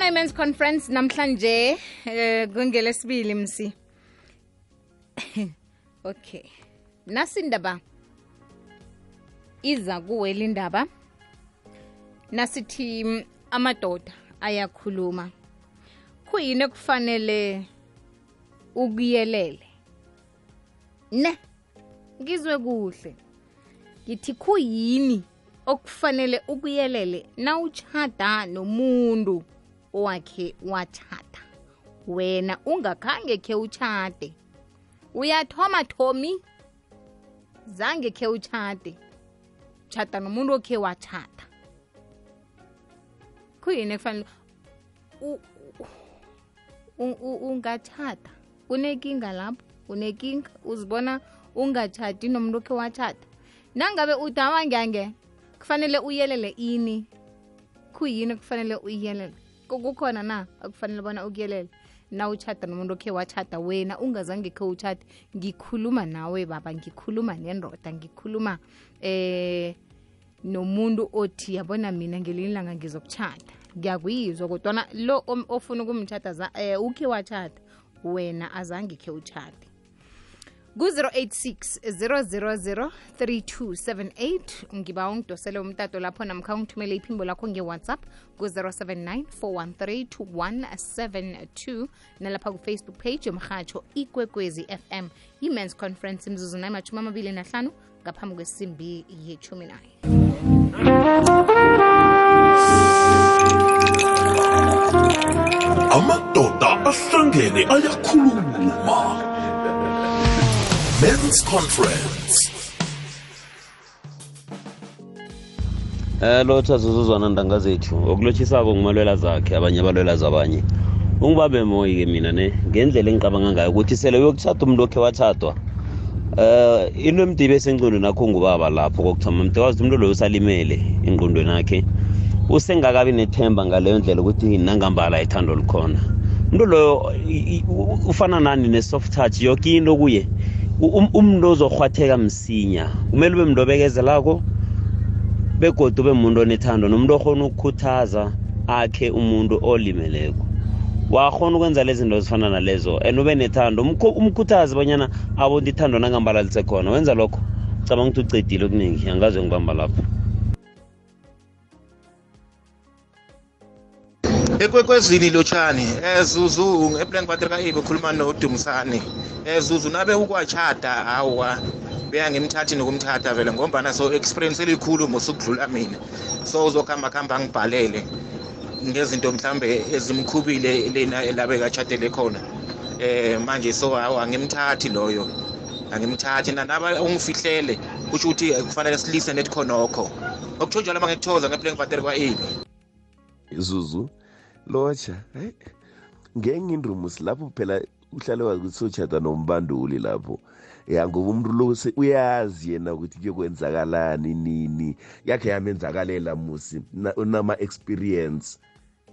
kukhona i-mens conference namhlanje eh kungelesibili msi okay nasindaba iza kuwela indaba nasithi mm, amadoda ayakhuluma kuyini ekufanele ukuyelele ne ngizwe kuhle ngithi kuyini okufanele ukuyelele nawutshada nomuntu owakhe wathatha wena ungakhange khe utshate uyathoma thomi zange khe utshate tshata nomuntu okhe watshata kuyini ekufanele ungatshata unekinga lapho unekinga uzibona ungatshati nomuntu okhe watshata nangabe udawa ngange kufanele uyelele ini kuyini kufanele uyelele kukhona na akufanele bona ukuyelele na uchata nomuntu okhe wachata wena ungazange khe uchate ngikhuluma nawe baba ngikhuluma nendoda ngikhuluma eh nomuntu othi yabona mina ngelinye ilanga ngizokuchata ngiyakuyizwa kodwana lo ofuna ukumchata eh, ukhe wachata wena azange khe uchate ku-086 000 3278 ngiba ungidosele umtato lapho namkha ungithumele iphimbo lakho nge-whatsapp ku-079 413 2172 nalapha kufacebook page yomhatsho ikwekwezi fm i-mans conference imzuzu namashumi amabili nahlanu ngaphambi kwesimbi yechumi nayo amadoda ahlangene ayakhuluma Men's Conference. Eh lotha zozuzwana ndanga zethu okulotshisako ngumalwela zakhe abanye abalwela zabanye ungibambe moyi-ke mina ne ngendlela engicabanga ngayo ukuthi sele uyokuthatha umuntu okhe wathathwa um into emdibe esengcondweni akho ngubaba lapho kokuthoma mdewazi umuntu loyo usalimele engqondweni akhe usengakabi nethemba ngaleyo ndlela ukuthi nangambala ithando likhona umuntu loyo ufana nani ne-soft touch yoke into kuye Um, umuntu ozokhwatheka msinya kumele ube mntu obekezelako begodi ube muntu onethando nomuntu okhona ukukhuthaza akhe umuntu olimeleko wakhona ukwenza lezi zinto zifana nalezo and ube nethando umkhuthazi bonyana abonta ithando nangambala khona wenza lokho cabanga ukuthi ucedile okuningi angazwe ngibamba lapho ekwekwezini lotshani ezuzu eplan kwatheka ibe khuluma nodumisane ezuzu nabe ukwachata hawa beyangimthathi nokumthatha vele ngombana so experience elikhulu mosukudlula mina so uzokuhamba kuhamba ngibhalele ngezinto mhlambe ezimkhubile lena elabe kachatele khona eh manje so hawa ngimthathi loyo angimthathi nanaba ungifihlele kusho ukuthi kufanele silise nethi khonokho okutsho njalo uma ngekuthokoza ngeplan kwatheka kwa-ibi zuzu lotsha hayi eh? ngenye indrumus lapho phela uhlale wazi ukuthi soshada nombanduli lapho ya ngoba umuntu lo uyazi yena ukuthi kuyokwenzakalani nini yakhe yamenzakalela musi unama-experience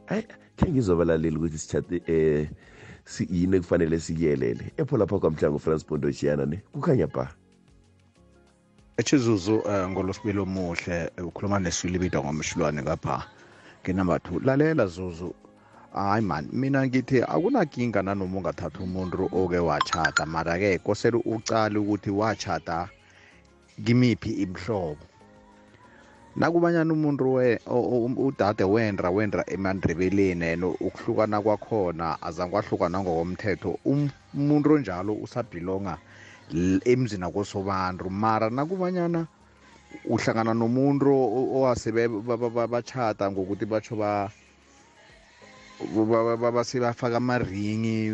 hayi khe ngizobalaleli ukuthi sitshate um eh, yini ekufanele sikuyelele epho lapha kwamhlango france bondoshiana ne kukhanya ba echizuzu um eh, ngolosibili omuhle ukhuluma nesulibida ngomshilwane kapha number two lalela zuzu hayi mani mina ngithi akunakinga nanoma ungathatha umuntu oke wachata mara-ke kosele ucale ukuthi wachata kimiphi imhlobo nakubanyana umuntu udade wendra wendra emandrebeleni and ukuhlukana kwakhona azange kwahlukana ngokomthetho um-, umuntu onjalo usabhilonga emzini akosobantu mara nakubanyana uhlangana nomuntu owase bachata ngokuthi batsho ba basebafaka amaringi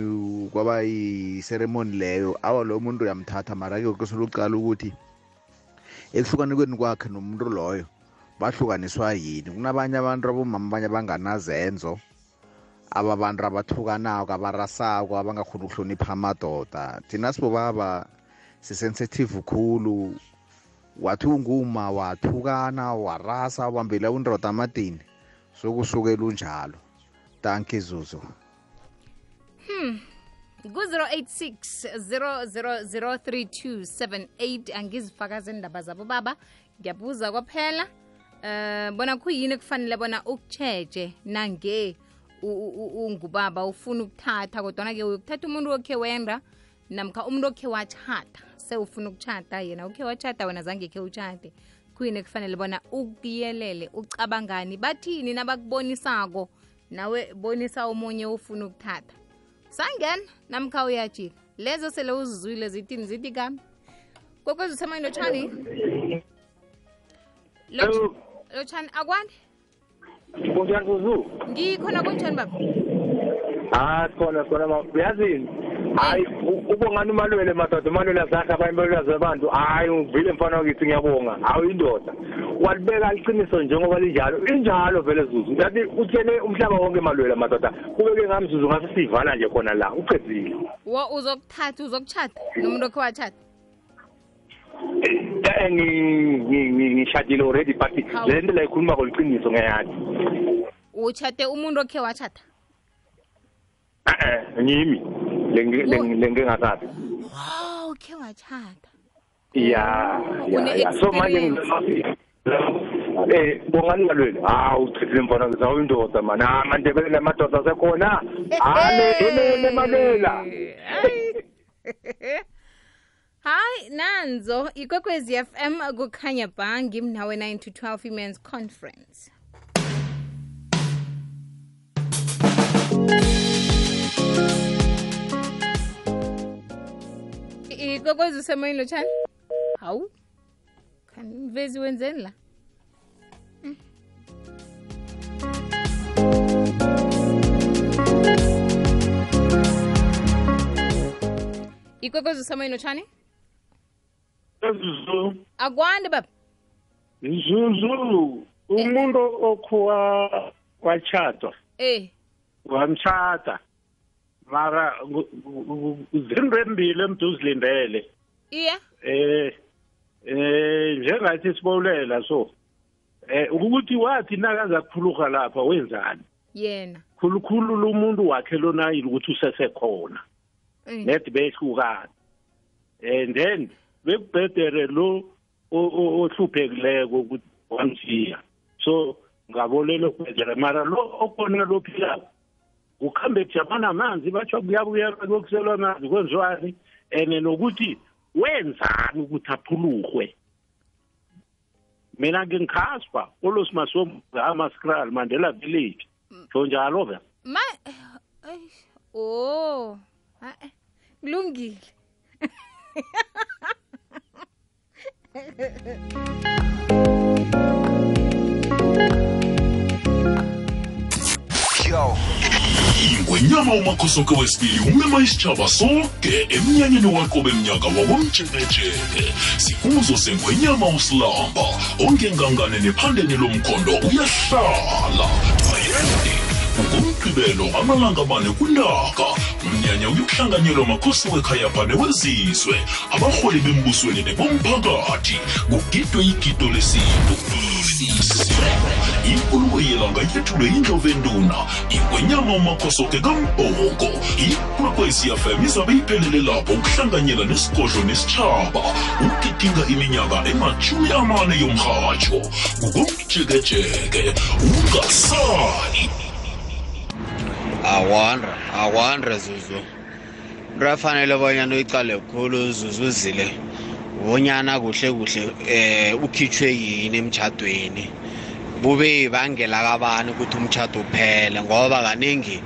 kwaba yiseremoni leyo awa lowo muntu uyamthatha mara-ke kesolucala ukuthi ekuhlukanikweni kwakhe nomuntu loyo bahlukaniswa yini kunabanye abantu abomama abanye abanganazenzo ababantu abathukanako abarasako abangakhoni ukuhlonipha amadoda thina sibobaba sisensitive khulu wathunguma wathukana warasa wambila undoda amadini sokusukela unjalo tanki zuzu hmm ku-086 0003278 angizifakazi indaba zabo baba ngiyabuza kwaphela um bona kuyini kufanele bona ukutsheje nange ungubaba ufuna ukuthatha kodwana-ke uyokuthatha umuntu okhe wenda namkha umuntu okhe wathatha sewufuna ukutshata yena ukhe watshata wena zange khe utshate kwini kufanele bona ukuyelele ucabangani bathini nabakubonisako nawe bonisa omunye ufuna ukuthatha sangena namkha uyajika lezo sele uzizwile zithini zithi kam kokwezi usemoyeni lotshani lotshani akwani kunjani kuzu ngikhona kunjani baba ah khona khona uyazini hayi ubongani umalwele madoda umalwele azakhe abanye belwazi abantu hayi ngivile mfana wakithi ngiyabonga hawu indoda walibeka liciniso njengoba linjalo injalo vele zuzu ntathi utshele umhlaba wonke malwele madoda kubeke ngami zuzu ngase siyivala nje khona la ucedzile wo uzokuthatha uzokuchata nomuntu okhe wachata eh, eh, ngishadile already but le nto la ikhuluma ngoliqiniso ngiyayazi uchate umuntu okhe wachata eh eh ngimi lengingashadi wow ukhe watshata ya so manje Eh bongani ngalweni hawu uchithile mfana ngizawo indoda mani ha ah, mandebele namadoda asekhona ale malela hayi nanzo ikwekwezi fm kukhanya bhangi mnawe 9 to 12 women's conference ndikokoza usema hilo chani hawu kanivezi wenzeni la mm. ikwekwezi usema ino chani ezizu akwande baba zuzu umuntu okhuwa watshatwa eh wamtshata mara izinto embili emduzilindele iya eh eh njengathi sibolela so eh ukuthi wathi nakaza kuphuluka lapha wenzani yena khulukhulu lo muntu wakhe lona yini ukuthi usesekhona eh. net behlukana and then bekubhedere lo ohluphekileko ukuthi wamshiya so ngabolela kubhedere mara lo okhona lophilako ukuhambe kujabana amanzi batho kuyabuyewa kuyokuselwa amanzi kwenziwani and nokuthi wenzani ukuthi aphulurhwe mina-ke ngikhaspa olosimasomamaskral mandela village mm. tsho njalo ve ma o kulungile Yo. ngwenyama umakhosoke wesibili umema isitshaba soke emnyanyeni waqobe mnyaka wakomjekejeke sikuzo sengwenyama usilamba ongengangane nephandeni lomkhondo uyahlala ayende ngomgqibelo amalanga amane kwintaka umnyanya uyokuhlanganyelwa makhosi wekhayapha newezizwe abarholi bembusweni nebomphakathi kugidwe igido lesintu inkulumo yelanga ikhethulwe indlovu enduna ingwenyama umakhosoke kambhoko ikwekwesi yafem izabe iphelele lapho ukuhlanganyela nesigodlo nesitshaba ukidinga iminyaka emashumi amane yomhatsho ngokomjekejeke ungasali awandra awandra zuzu rafanele bonyana uyicale kukhulu zuzu zile bonyana kuhle kuhle um eh, ukhitshwe yini emtshadweni kube yibangela kabani ukuthi umtshado uphele ngoba kaningi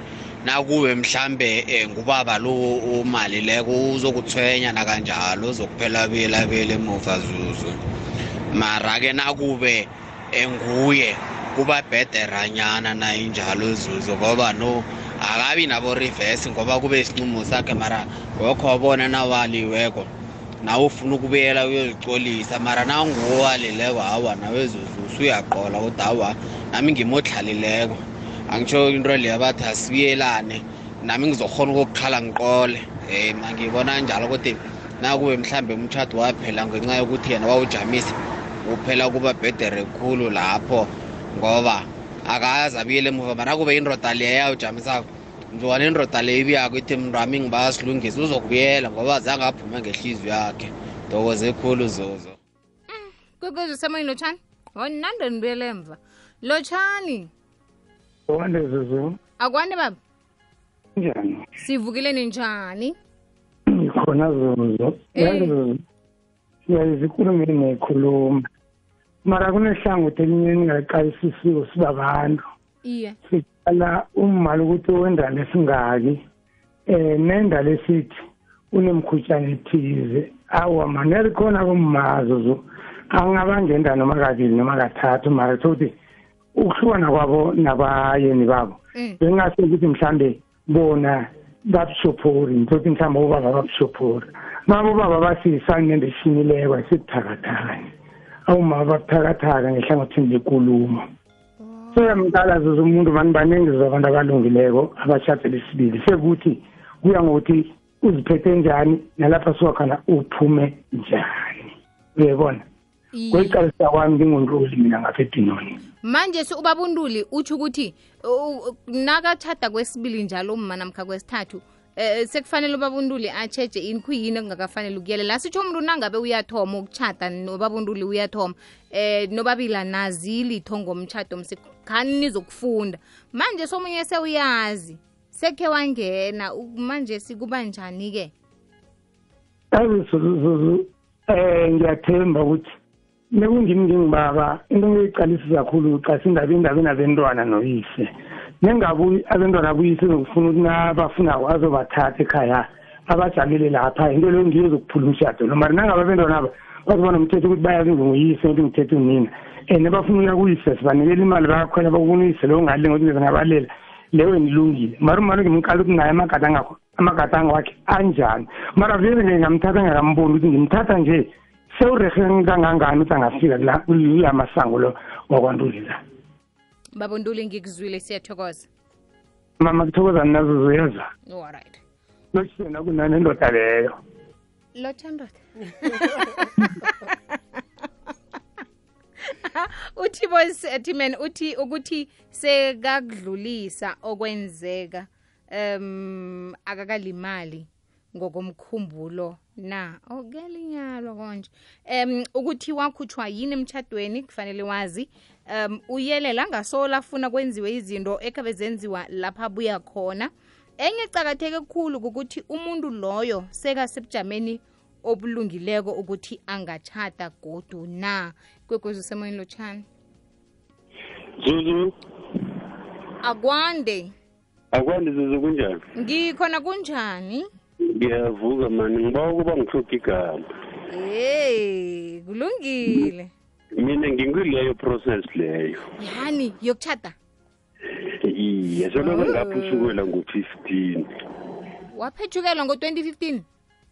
nakuwe mhlambe um ngubaba lo umali leko uzokuthwenya nakanjalo uzokuphela buyelabuyela emuva zuzu mara-ke nakube enguye eh, kuba bhederanyana na injalo zuzu ngoba no akabi nabo-reverse ngoba kube isincumo sakhe mara wekho wabona nawaliweko nawe ufuna ukubuyela uyozicolisa mara nangowalileko hawa nawezuzu usuyaqola kodwa awa nami ngimodlalileko angitsho into leyo bathi asibuyelane nami ngizokhona ukukhala ngiqole um angiyibona njalo kodwa nakube mhlambe umtshado waphela ngenxa yokuthi yena wawujamisa uphela kuba bhedere khulu lapho ngoba akaze abuyele emuva manakube indoda leyo yawujamisako njengoba nendoda leyo ibuyako ithi mnrami ngibayasilungisa uzokubuyela ngoba zange aphuma ngehliziyo yakhe ntokoze khulu zozo mm, kukuze usemoyini lotshani onande nibelemva lotshani okwande zuzu akwande baba njani sivukile ninjani khona zuzu eh. yazi yazi ikhulumile ngiyikhuluma mara kunehlangothi elinye ningaqalisisiwe siba bantu iye siqala umali ukuthi wendala esingaki um eh, nendala esithi unemkhutshana ethize awa manelikhona kummazo angabangenda noma kabili noma kathathu mara thokuthi ukuhlukana kwabo nabayeni babo eh. bengingase ukuthi mhlambe bona babusophori ngithokuthi mhlawumbe obaba babusophori maba obaba basiyisangende eshinileko esibuthakathakanye awuma babuthakathaka ngehlangothini lekulumo oh. seyamkalazo zomuntu mani baningi zabantu abalungileko abashade besibili sekuthi kuya ngokuthi uziphethe njani nalapha suka khona uphume njani uyayibona kweqalisa kwami nginguntuli mina ngasedinoni manje ubabunduli utsho ukuthi nakachada kwesibili njalo mma namkha kwesithathu eh sekufanele ubabunduli acheje ini kuyini okungakafanele ukuyelela sitsho umuntu nangabe uyathoma ukuchata nobabunduli uyathoma eh nobabila nazilitho ngomchado msikhani nizokufunda manje somunye sewuyazi sekhe wangena manje sikuba njani-ke azizuzuzu um eh, ngiyathemba ukuthi nekungimi ngingibaba into engiyoyiqalisisa kakhulu xa sindaba endabeni abentwana noyise nengabuyi abentwana buyise zokufuna ukuthi nabafunako azobathatha ekhaya abajamele lapha into leyo ngiyo zokuphula umshado lo mari nangabe abentwana aba bazoba nomthetho ukuthi bayazi nginguyise ukuthi ngithethe unina and bafuna ukuya kuyise sibanikela imali bayakhwela bakubona uyise leyo ngale ngokuthi ngizengabalela leyo endilungile mara umane ngimqala ukuthi naye amagadango amagadango wakhe anjani mara vele ngingamthatha ngingakamboni ukuthi ngimthatha nje sewurehe kangangani ukuthi angafika kula kula masango lo wakwantuli la baba ntuli ngikuzwile siyathokoza mama kuthokoza nazo zuyeza alright loshena kunane ndoda leyo lotha ndoda uthi boys timen uthi ukuthi sekakudlulisa okwenzeka um akakalimali ngokomkhumbulo na oh, linyalo konje um ukuthi wakhutshwa yini emtshadweni kufanele wazi um uyelela ngasola afuna kwenziwe izinto ekhabe zenziwa lapha abuya khona enye cakatheke kukhulu ukuthi umuntu loyo sekasebujameni obulungileko ukuthi angatshata godu na kwekwezi usemoyeni lotshani zuzu akwande akwande zuzu kunjani ngikhona kunjani ngiyavuka mani ngibawa ukuba ngihluke igama hey kulungile mina ngingwileyo process leyo yani yokutshata iye soloko ngapho ngo 15 waphethukelwa ngo 2015 fifteen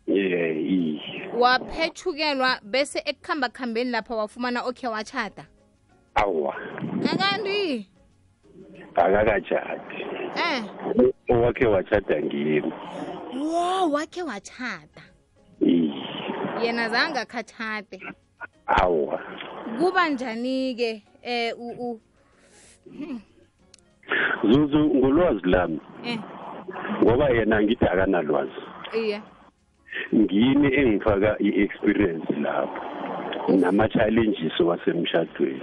ye iye waphethukelwa bese ekuhamba lapha wafumana okay watshata awa akanti akakatshati eh owakhe watshata ngimi wo wakhe watshata yena zange akhatshate awa kuba njani-ke eh u hmm. zuzu ngolwazi lami eh. ngoba yena ngithi akanalwazi iye ngini engifaka i-experience lapho nama-challenges wasemshadweni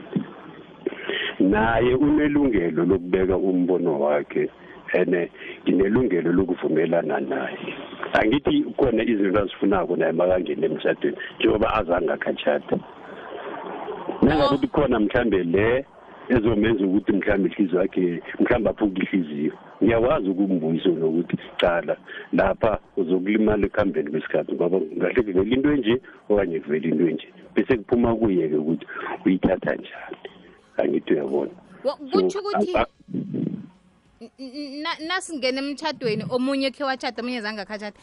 naye unelungelo lokubeka umbono wakhe ene nginelungelo lokuvumelana naye angithi kukhona izinto azifunako naye makangena emshadweni njengoba azange akhatshada nangabe kukhona mhlambe le ezomenza ukuthi mhlawumbe ihliziyo yakhe mhlawumbe aphuke ihliziyo ngiyakwazi ukumbuyiso nokuthi cala lapha uzokulimala ekuhambeni kwesikhathi ngoba ngahle kuvele into enje okanye kuvele into enje bese kuphuma kuye-ke ukuthi uyithatha njani angithi uyabona kutsho ukuthi nasingena emtshadweni omunye khe watshada omunye zange akhatshada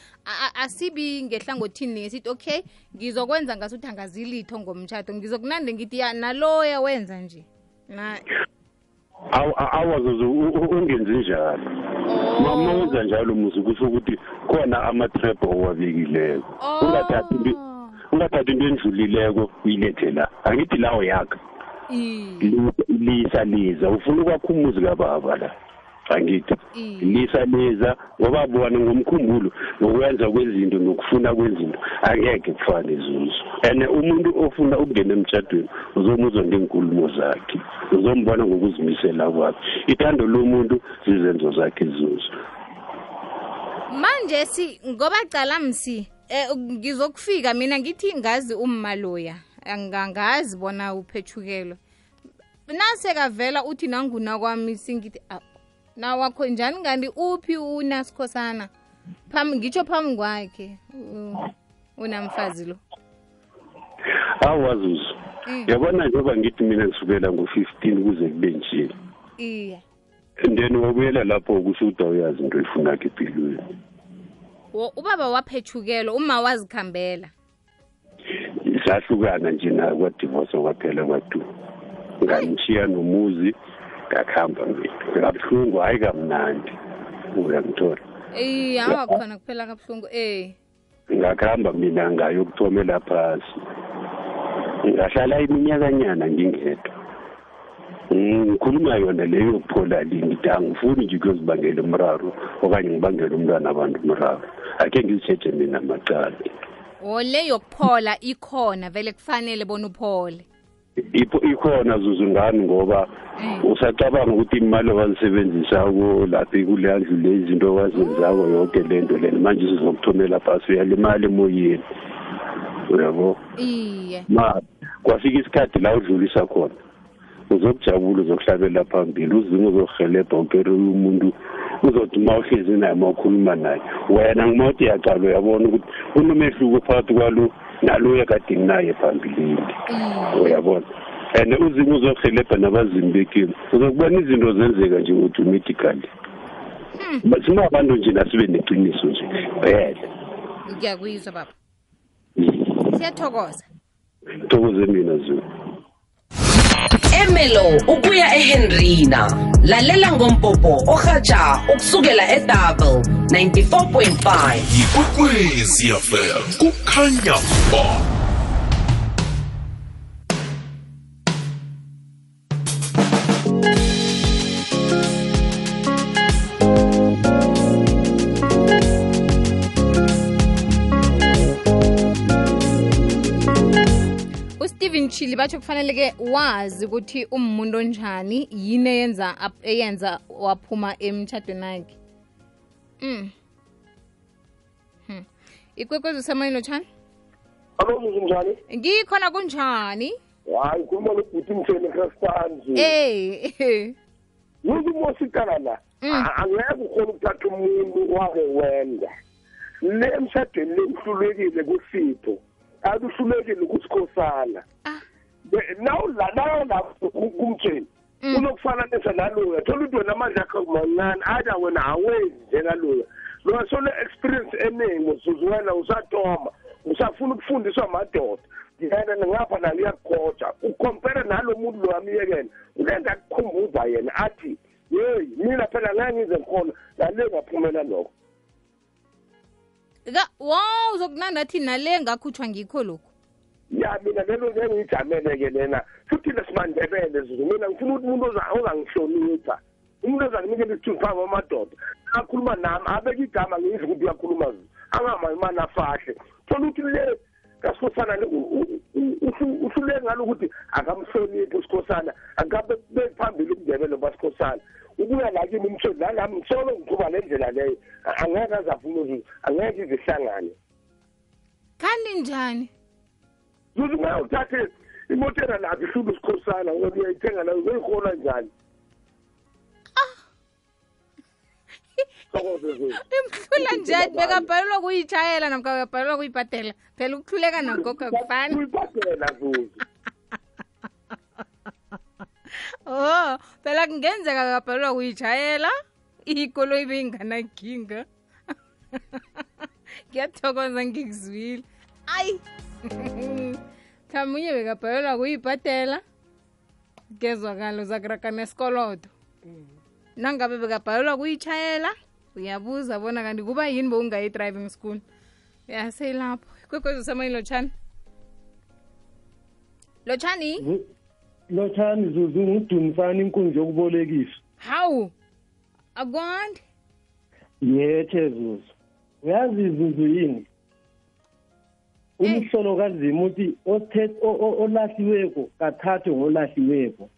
asibi ngehlangothini nesithi okay ngizokwenza ngasuthi angazilitho ngomtshado ngizokunande ngithi ya naloya wenza nje awazuzu ungenzi njalo oh. mama wenza njalo muzi kusho ukuthi khona amatrebo owabekileko oh. ungathathi ungathathi into endlulileko uyilethe la angithi lawo yakha lisa liza ufuna ukwakhumuzi kababa la angithi lisa liza ngoba bona ngomkhumbulo nokwenza kwezinto nokufuna kwezinto angeke kufane izuzo and umuntu ofuna ukungena emtshadweni uzomuzwa ngenkulumo zakhe uzombona ngokuzimisela kwakhe ithando lomuntu zizenzo zakhe izuzo manje si ngoba cala msi eh, ngizokufika mina ngithi ngazi ummaloya angangazi bona uphethukelwe nasekavela uthi nanguna kwami singithi na wakho njani kanti uphi unasikhosana phambi ngitsho phambi kwakhe unamfazi lo awa zuzu eh. yabona njengoba ngithi mina ngisukela ngo-fifteen kuze kube nje iye then wabuyela lapho kusho uda awuyazi into ifuna yakhe empilweni ubaba waphethukelwa uma wazikhambela sahlukana nje naye kwadivorce kwaphela kwatu ngamshiya nomuzi ngakuhamba kabuhlungu hhayi kamnandi uyangithola hawa khona kuphela kabuhlungu eh ngakuhamba mina ngayokuthomela phasi ngahlala iminyakanyana ngingedwa ngikhuluma yona leyo yokuphola lini ngithi angifuni nje kuyozibangela umraro okanye ngibangela umntwana abantu umraro akhe ngizitshetshe mina macala o le yokuphola ikhona vele kufanele bona uphole ikhona zuzu ngani ngoba usacabanga ukuthi imali owazisebenzisa laphi kuleyandlu le izinto owazenzako yonke le nto lena manje sizokuthumela phasi uyalimali emoyeni uyabo iye ma kwafika isikhathi la udlulisa khona uzokujabula uzokuhlabelela phambili uzinga uzohelebha ukere umuntu uzothi uma uhlezi naye uma ukhuluma naye wena ngima uthi yacala uyabona ukuthi kunomehluko phakathi kwalo naloyo kade nginaye phambilini mm. uyabona and uzimu uzohelebha nabazimi bekini uzokubona izinto zenzeka nje ukuthi umedically singabantu hmm. nje nasibe neqiniso nje phela ngiyakuyizwa baba mm. siyathokoza thokoze mina zulu emerlo ukuya ehenrina lalela ngompopo ohatsha ukusukela edouble 94.5 yikwekwezi yafela kukhanya ba abashili batsho kufaneleke wazi ukuthi umuntu onjani yini eyenza eyenza waphuma emtshadweni akhe mm. hmm. hmm. ikwekwezi usemoyeni utshani njani ngikhona kunjani hayi khuluma nobhuti mtheni krastanzi ey yuze la hmm. angeke ukhona ukuthatha umuntu wake wenda le emshadweni le uhlulekile kusipho aluhlulekile uhlulekile kusikhosana ah nawudlala kumtsheni mm. unokufananisa naloya thola ukuthi wena amandla akho mancane ada wena awenzi njengaloya loya sole experience eningi usuze wena usatoma usafuna ukufundiswa madoda yena ningapha ngapha naliyakugoja ukompere nalo muntu lo amyekela ulenza kukhumbuza yena athi yeyi mina phela ngangize ngikhona nale ngaphumela lokho wo uzokunanda athi nale ngakhutshwa ngikho lokhu ya mina lelo ngiyijamele-ke lena futhi lesimandebele zuzu mina ngifuna ukuthi umuntu ozangihlonipha umuntu ozanginikela isithunzi phambi kwamadoda akhuluma nami abeke igama ngiyizwa ukuthi uyakhuluma zuzu angamamani afahle thola ukuthi le kasikhosana uhluleke ngalo ukuthi akamhloniphi usikhosana akabe phambili umndebele basikhosana ukuya la kimi umhloni nalami ngisolo ngiqhuba le ndlela leyo angeke azaphuma zuzu angeke izihlangane kanti njani uzuma uthathe imoto enalapha ihlula usikhosana wena uyayithenga nayo uzoyihola njani ah. imhlula njani bekabhalelwa kuyitshayela namka bekabhalelwa kuyibhadela phela ukuhluleka nagogo akufani oh phela kungenzeka kabhalelwa kuyitshayela ikoloyi beyinganaginga ngiyathokoza ngikuzwile ayi mhlawumbe bekabhalelwa kuyibhadela kezwakalo zakuraka nesikoloto mm. nangabe bekabhalelwa kuyitshayela uyabuza bona kanti kuba yini bowungayi-driving school yaseyilapho kwekwezi lo lotshani lotshani lotshani zuzu ngudumisana inkunzi yokubolekisa hawu akwandi yethe zuzu uyazi zuzu yini Eh. umhlolo kanzima uthi olahliweko kathathwe ngolahliweko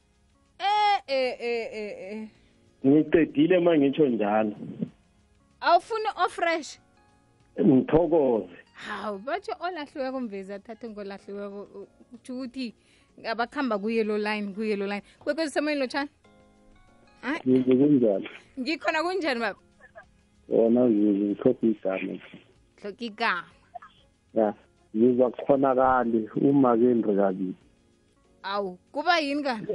eh, eh, ngiqedile ma ngitsho njalo awufuni ofresh ngithokoze hawu batsho olahliweko mvezi athathe ngolahliweko utsho ukuthi abakuhamba kuyelo line kuyelo line kwekwezi lotshani kunjani ngikhona kunjani baba wona ngithoka igama ngithoka igama ya kuzakukhonakali uma kendri kabili awu kuba yini kanti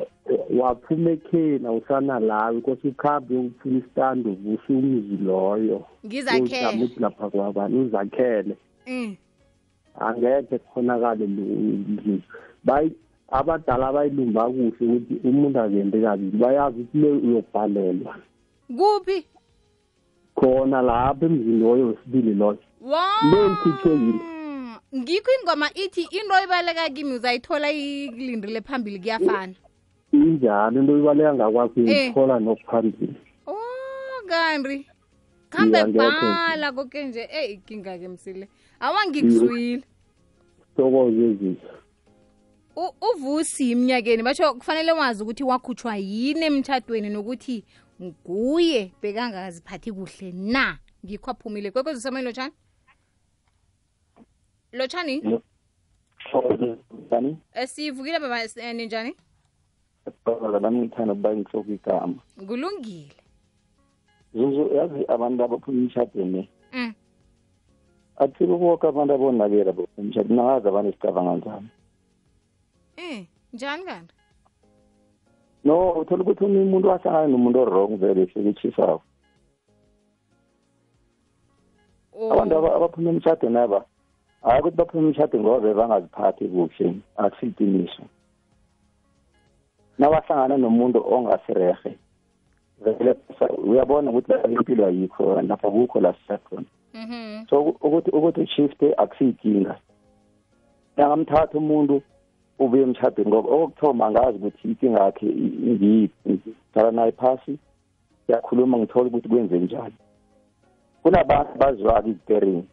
waphuma ekheni awusana lawe kose ukhambe uphuma isitando uvusa umzi loyo ngizakhele uthi lapha kwakwani uzakhele mm. angekhe kukhonakale lo bayi abadala bayilumba kuhle ukuthi umuntu akende kabili bayazi ukuthi le uyokubhalelwa kuphi khona lapha emzini loyo wesibili loyo le nkhitshekile ngikho ingoma ithi into ibaleka kimi uzayithola ikulindile phambili kuyafana injalo into ibaleka ngakwakho eh. ithola nokuphambili oh kanti kambe bhala koke nje eyi ikinga-ke msile awangikuzwile thokozezisa uvusi iminyakeni basho kufanele wazi ukuthi wakhutshwa yini emtshadweni nokuthi nguye bekangaziphathi kuhle na ngikho aphumile kwekwezisa mayelotshana lotshani eh, sivukile baba eh, ninjani lami ngithanda ukuba ngihloko igama kulungile zuzu yazi abantu abaphuma emshadweni mm. athile boke abantu abonakela emshadweni nawazi abantu esicabanga njani um njani kanti no uthola ukuthi umuntu wahlangane nomuntu orong vele ehleke etshisako oh. abantu abaphuma emshadweni aba hayi ukuthi baphume umshado ngoba bebangaziphathi kuhle akusiliqiniso nawahlangana nomuntu ongasirehe vele uyabona ukuthi lapha impilo ayikho lapha kukho la sisakhona mhm. so ukuthi ukuthi ushifte akusiyinkinga angamthatha umuntu ubuye emshadweni ngoba okokuthoma angazi ukuthi inkinga yakhe ngiyiphi dala naye phasi siyakhuluma ngithole ukuthi kwenze njani kunabantu baziwaka iziteringi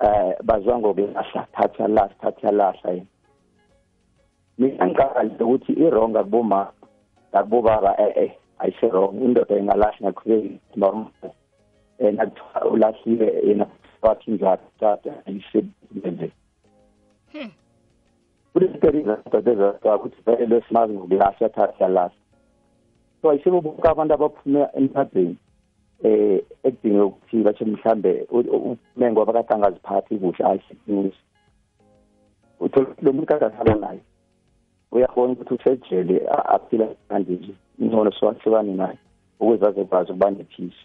eh bazwango ke asathatha la sathatha lahla yini mina ngicabanga ukuthi i-wrong akuboma akubobaba eh eh ayise wrong indoda engalahli ngaqhubeka normal eh nakuthiwa ulahlile yena bathi njalo tata ayisebenze hmm. kuleziterizatatezaa ukuthi vele lesimazi ngokulahla thatha lahla so ayisebo bonke abantu abaphume emthatheni eh edinga ukuthi bathi mhlambe umengo abakatangaziphathi kuhle ayisiqiniso uthola lo muntu akasala naye uyakhona ukuthi usejele aphila kanje nje ingcono siwahlukane naye ukuze azokwazi ukuba nephisi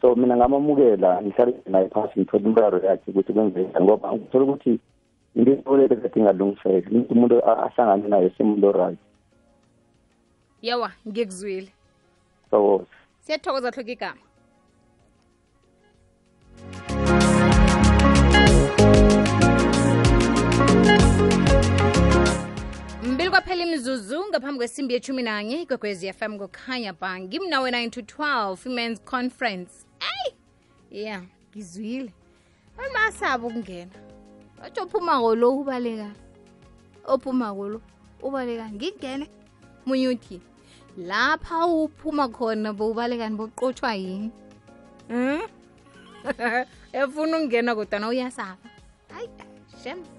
so mina ngamamukela ngihlale naye phasi ngithole imraro yakhe ukuthi kwenzeka ngoba ngithola ukuthi into esoleke kade ngalungisela umuntu ahlangane naye semuntu right yawa ngikuzwile thokoza siyathokoza hloka igama mbili kwaphela imzuzu ngaphambi kwesimbi yechumi nanye ikwekwezi fm kukhanya ba ngimnawe 9 to 12 women's conference eyi ya ngizwile amasaba ukungena batsho ophuma kolo ubaleka ophuma kolo ubaleka ngingene munye uthi lapha uphuma khona bowubalekani kani yini um efuna ukungena kodwana uyasaba hayi shem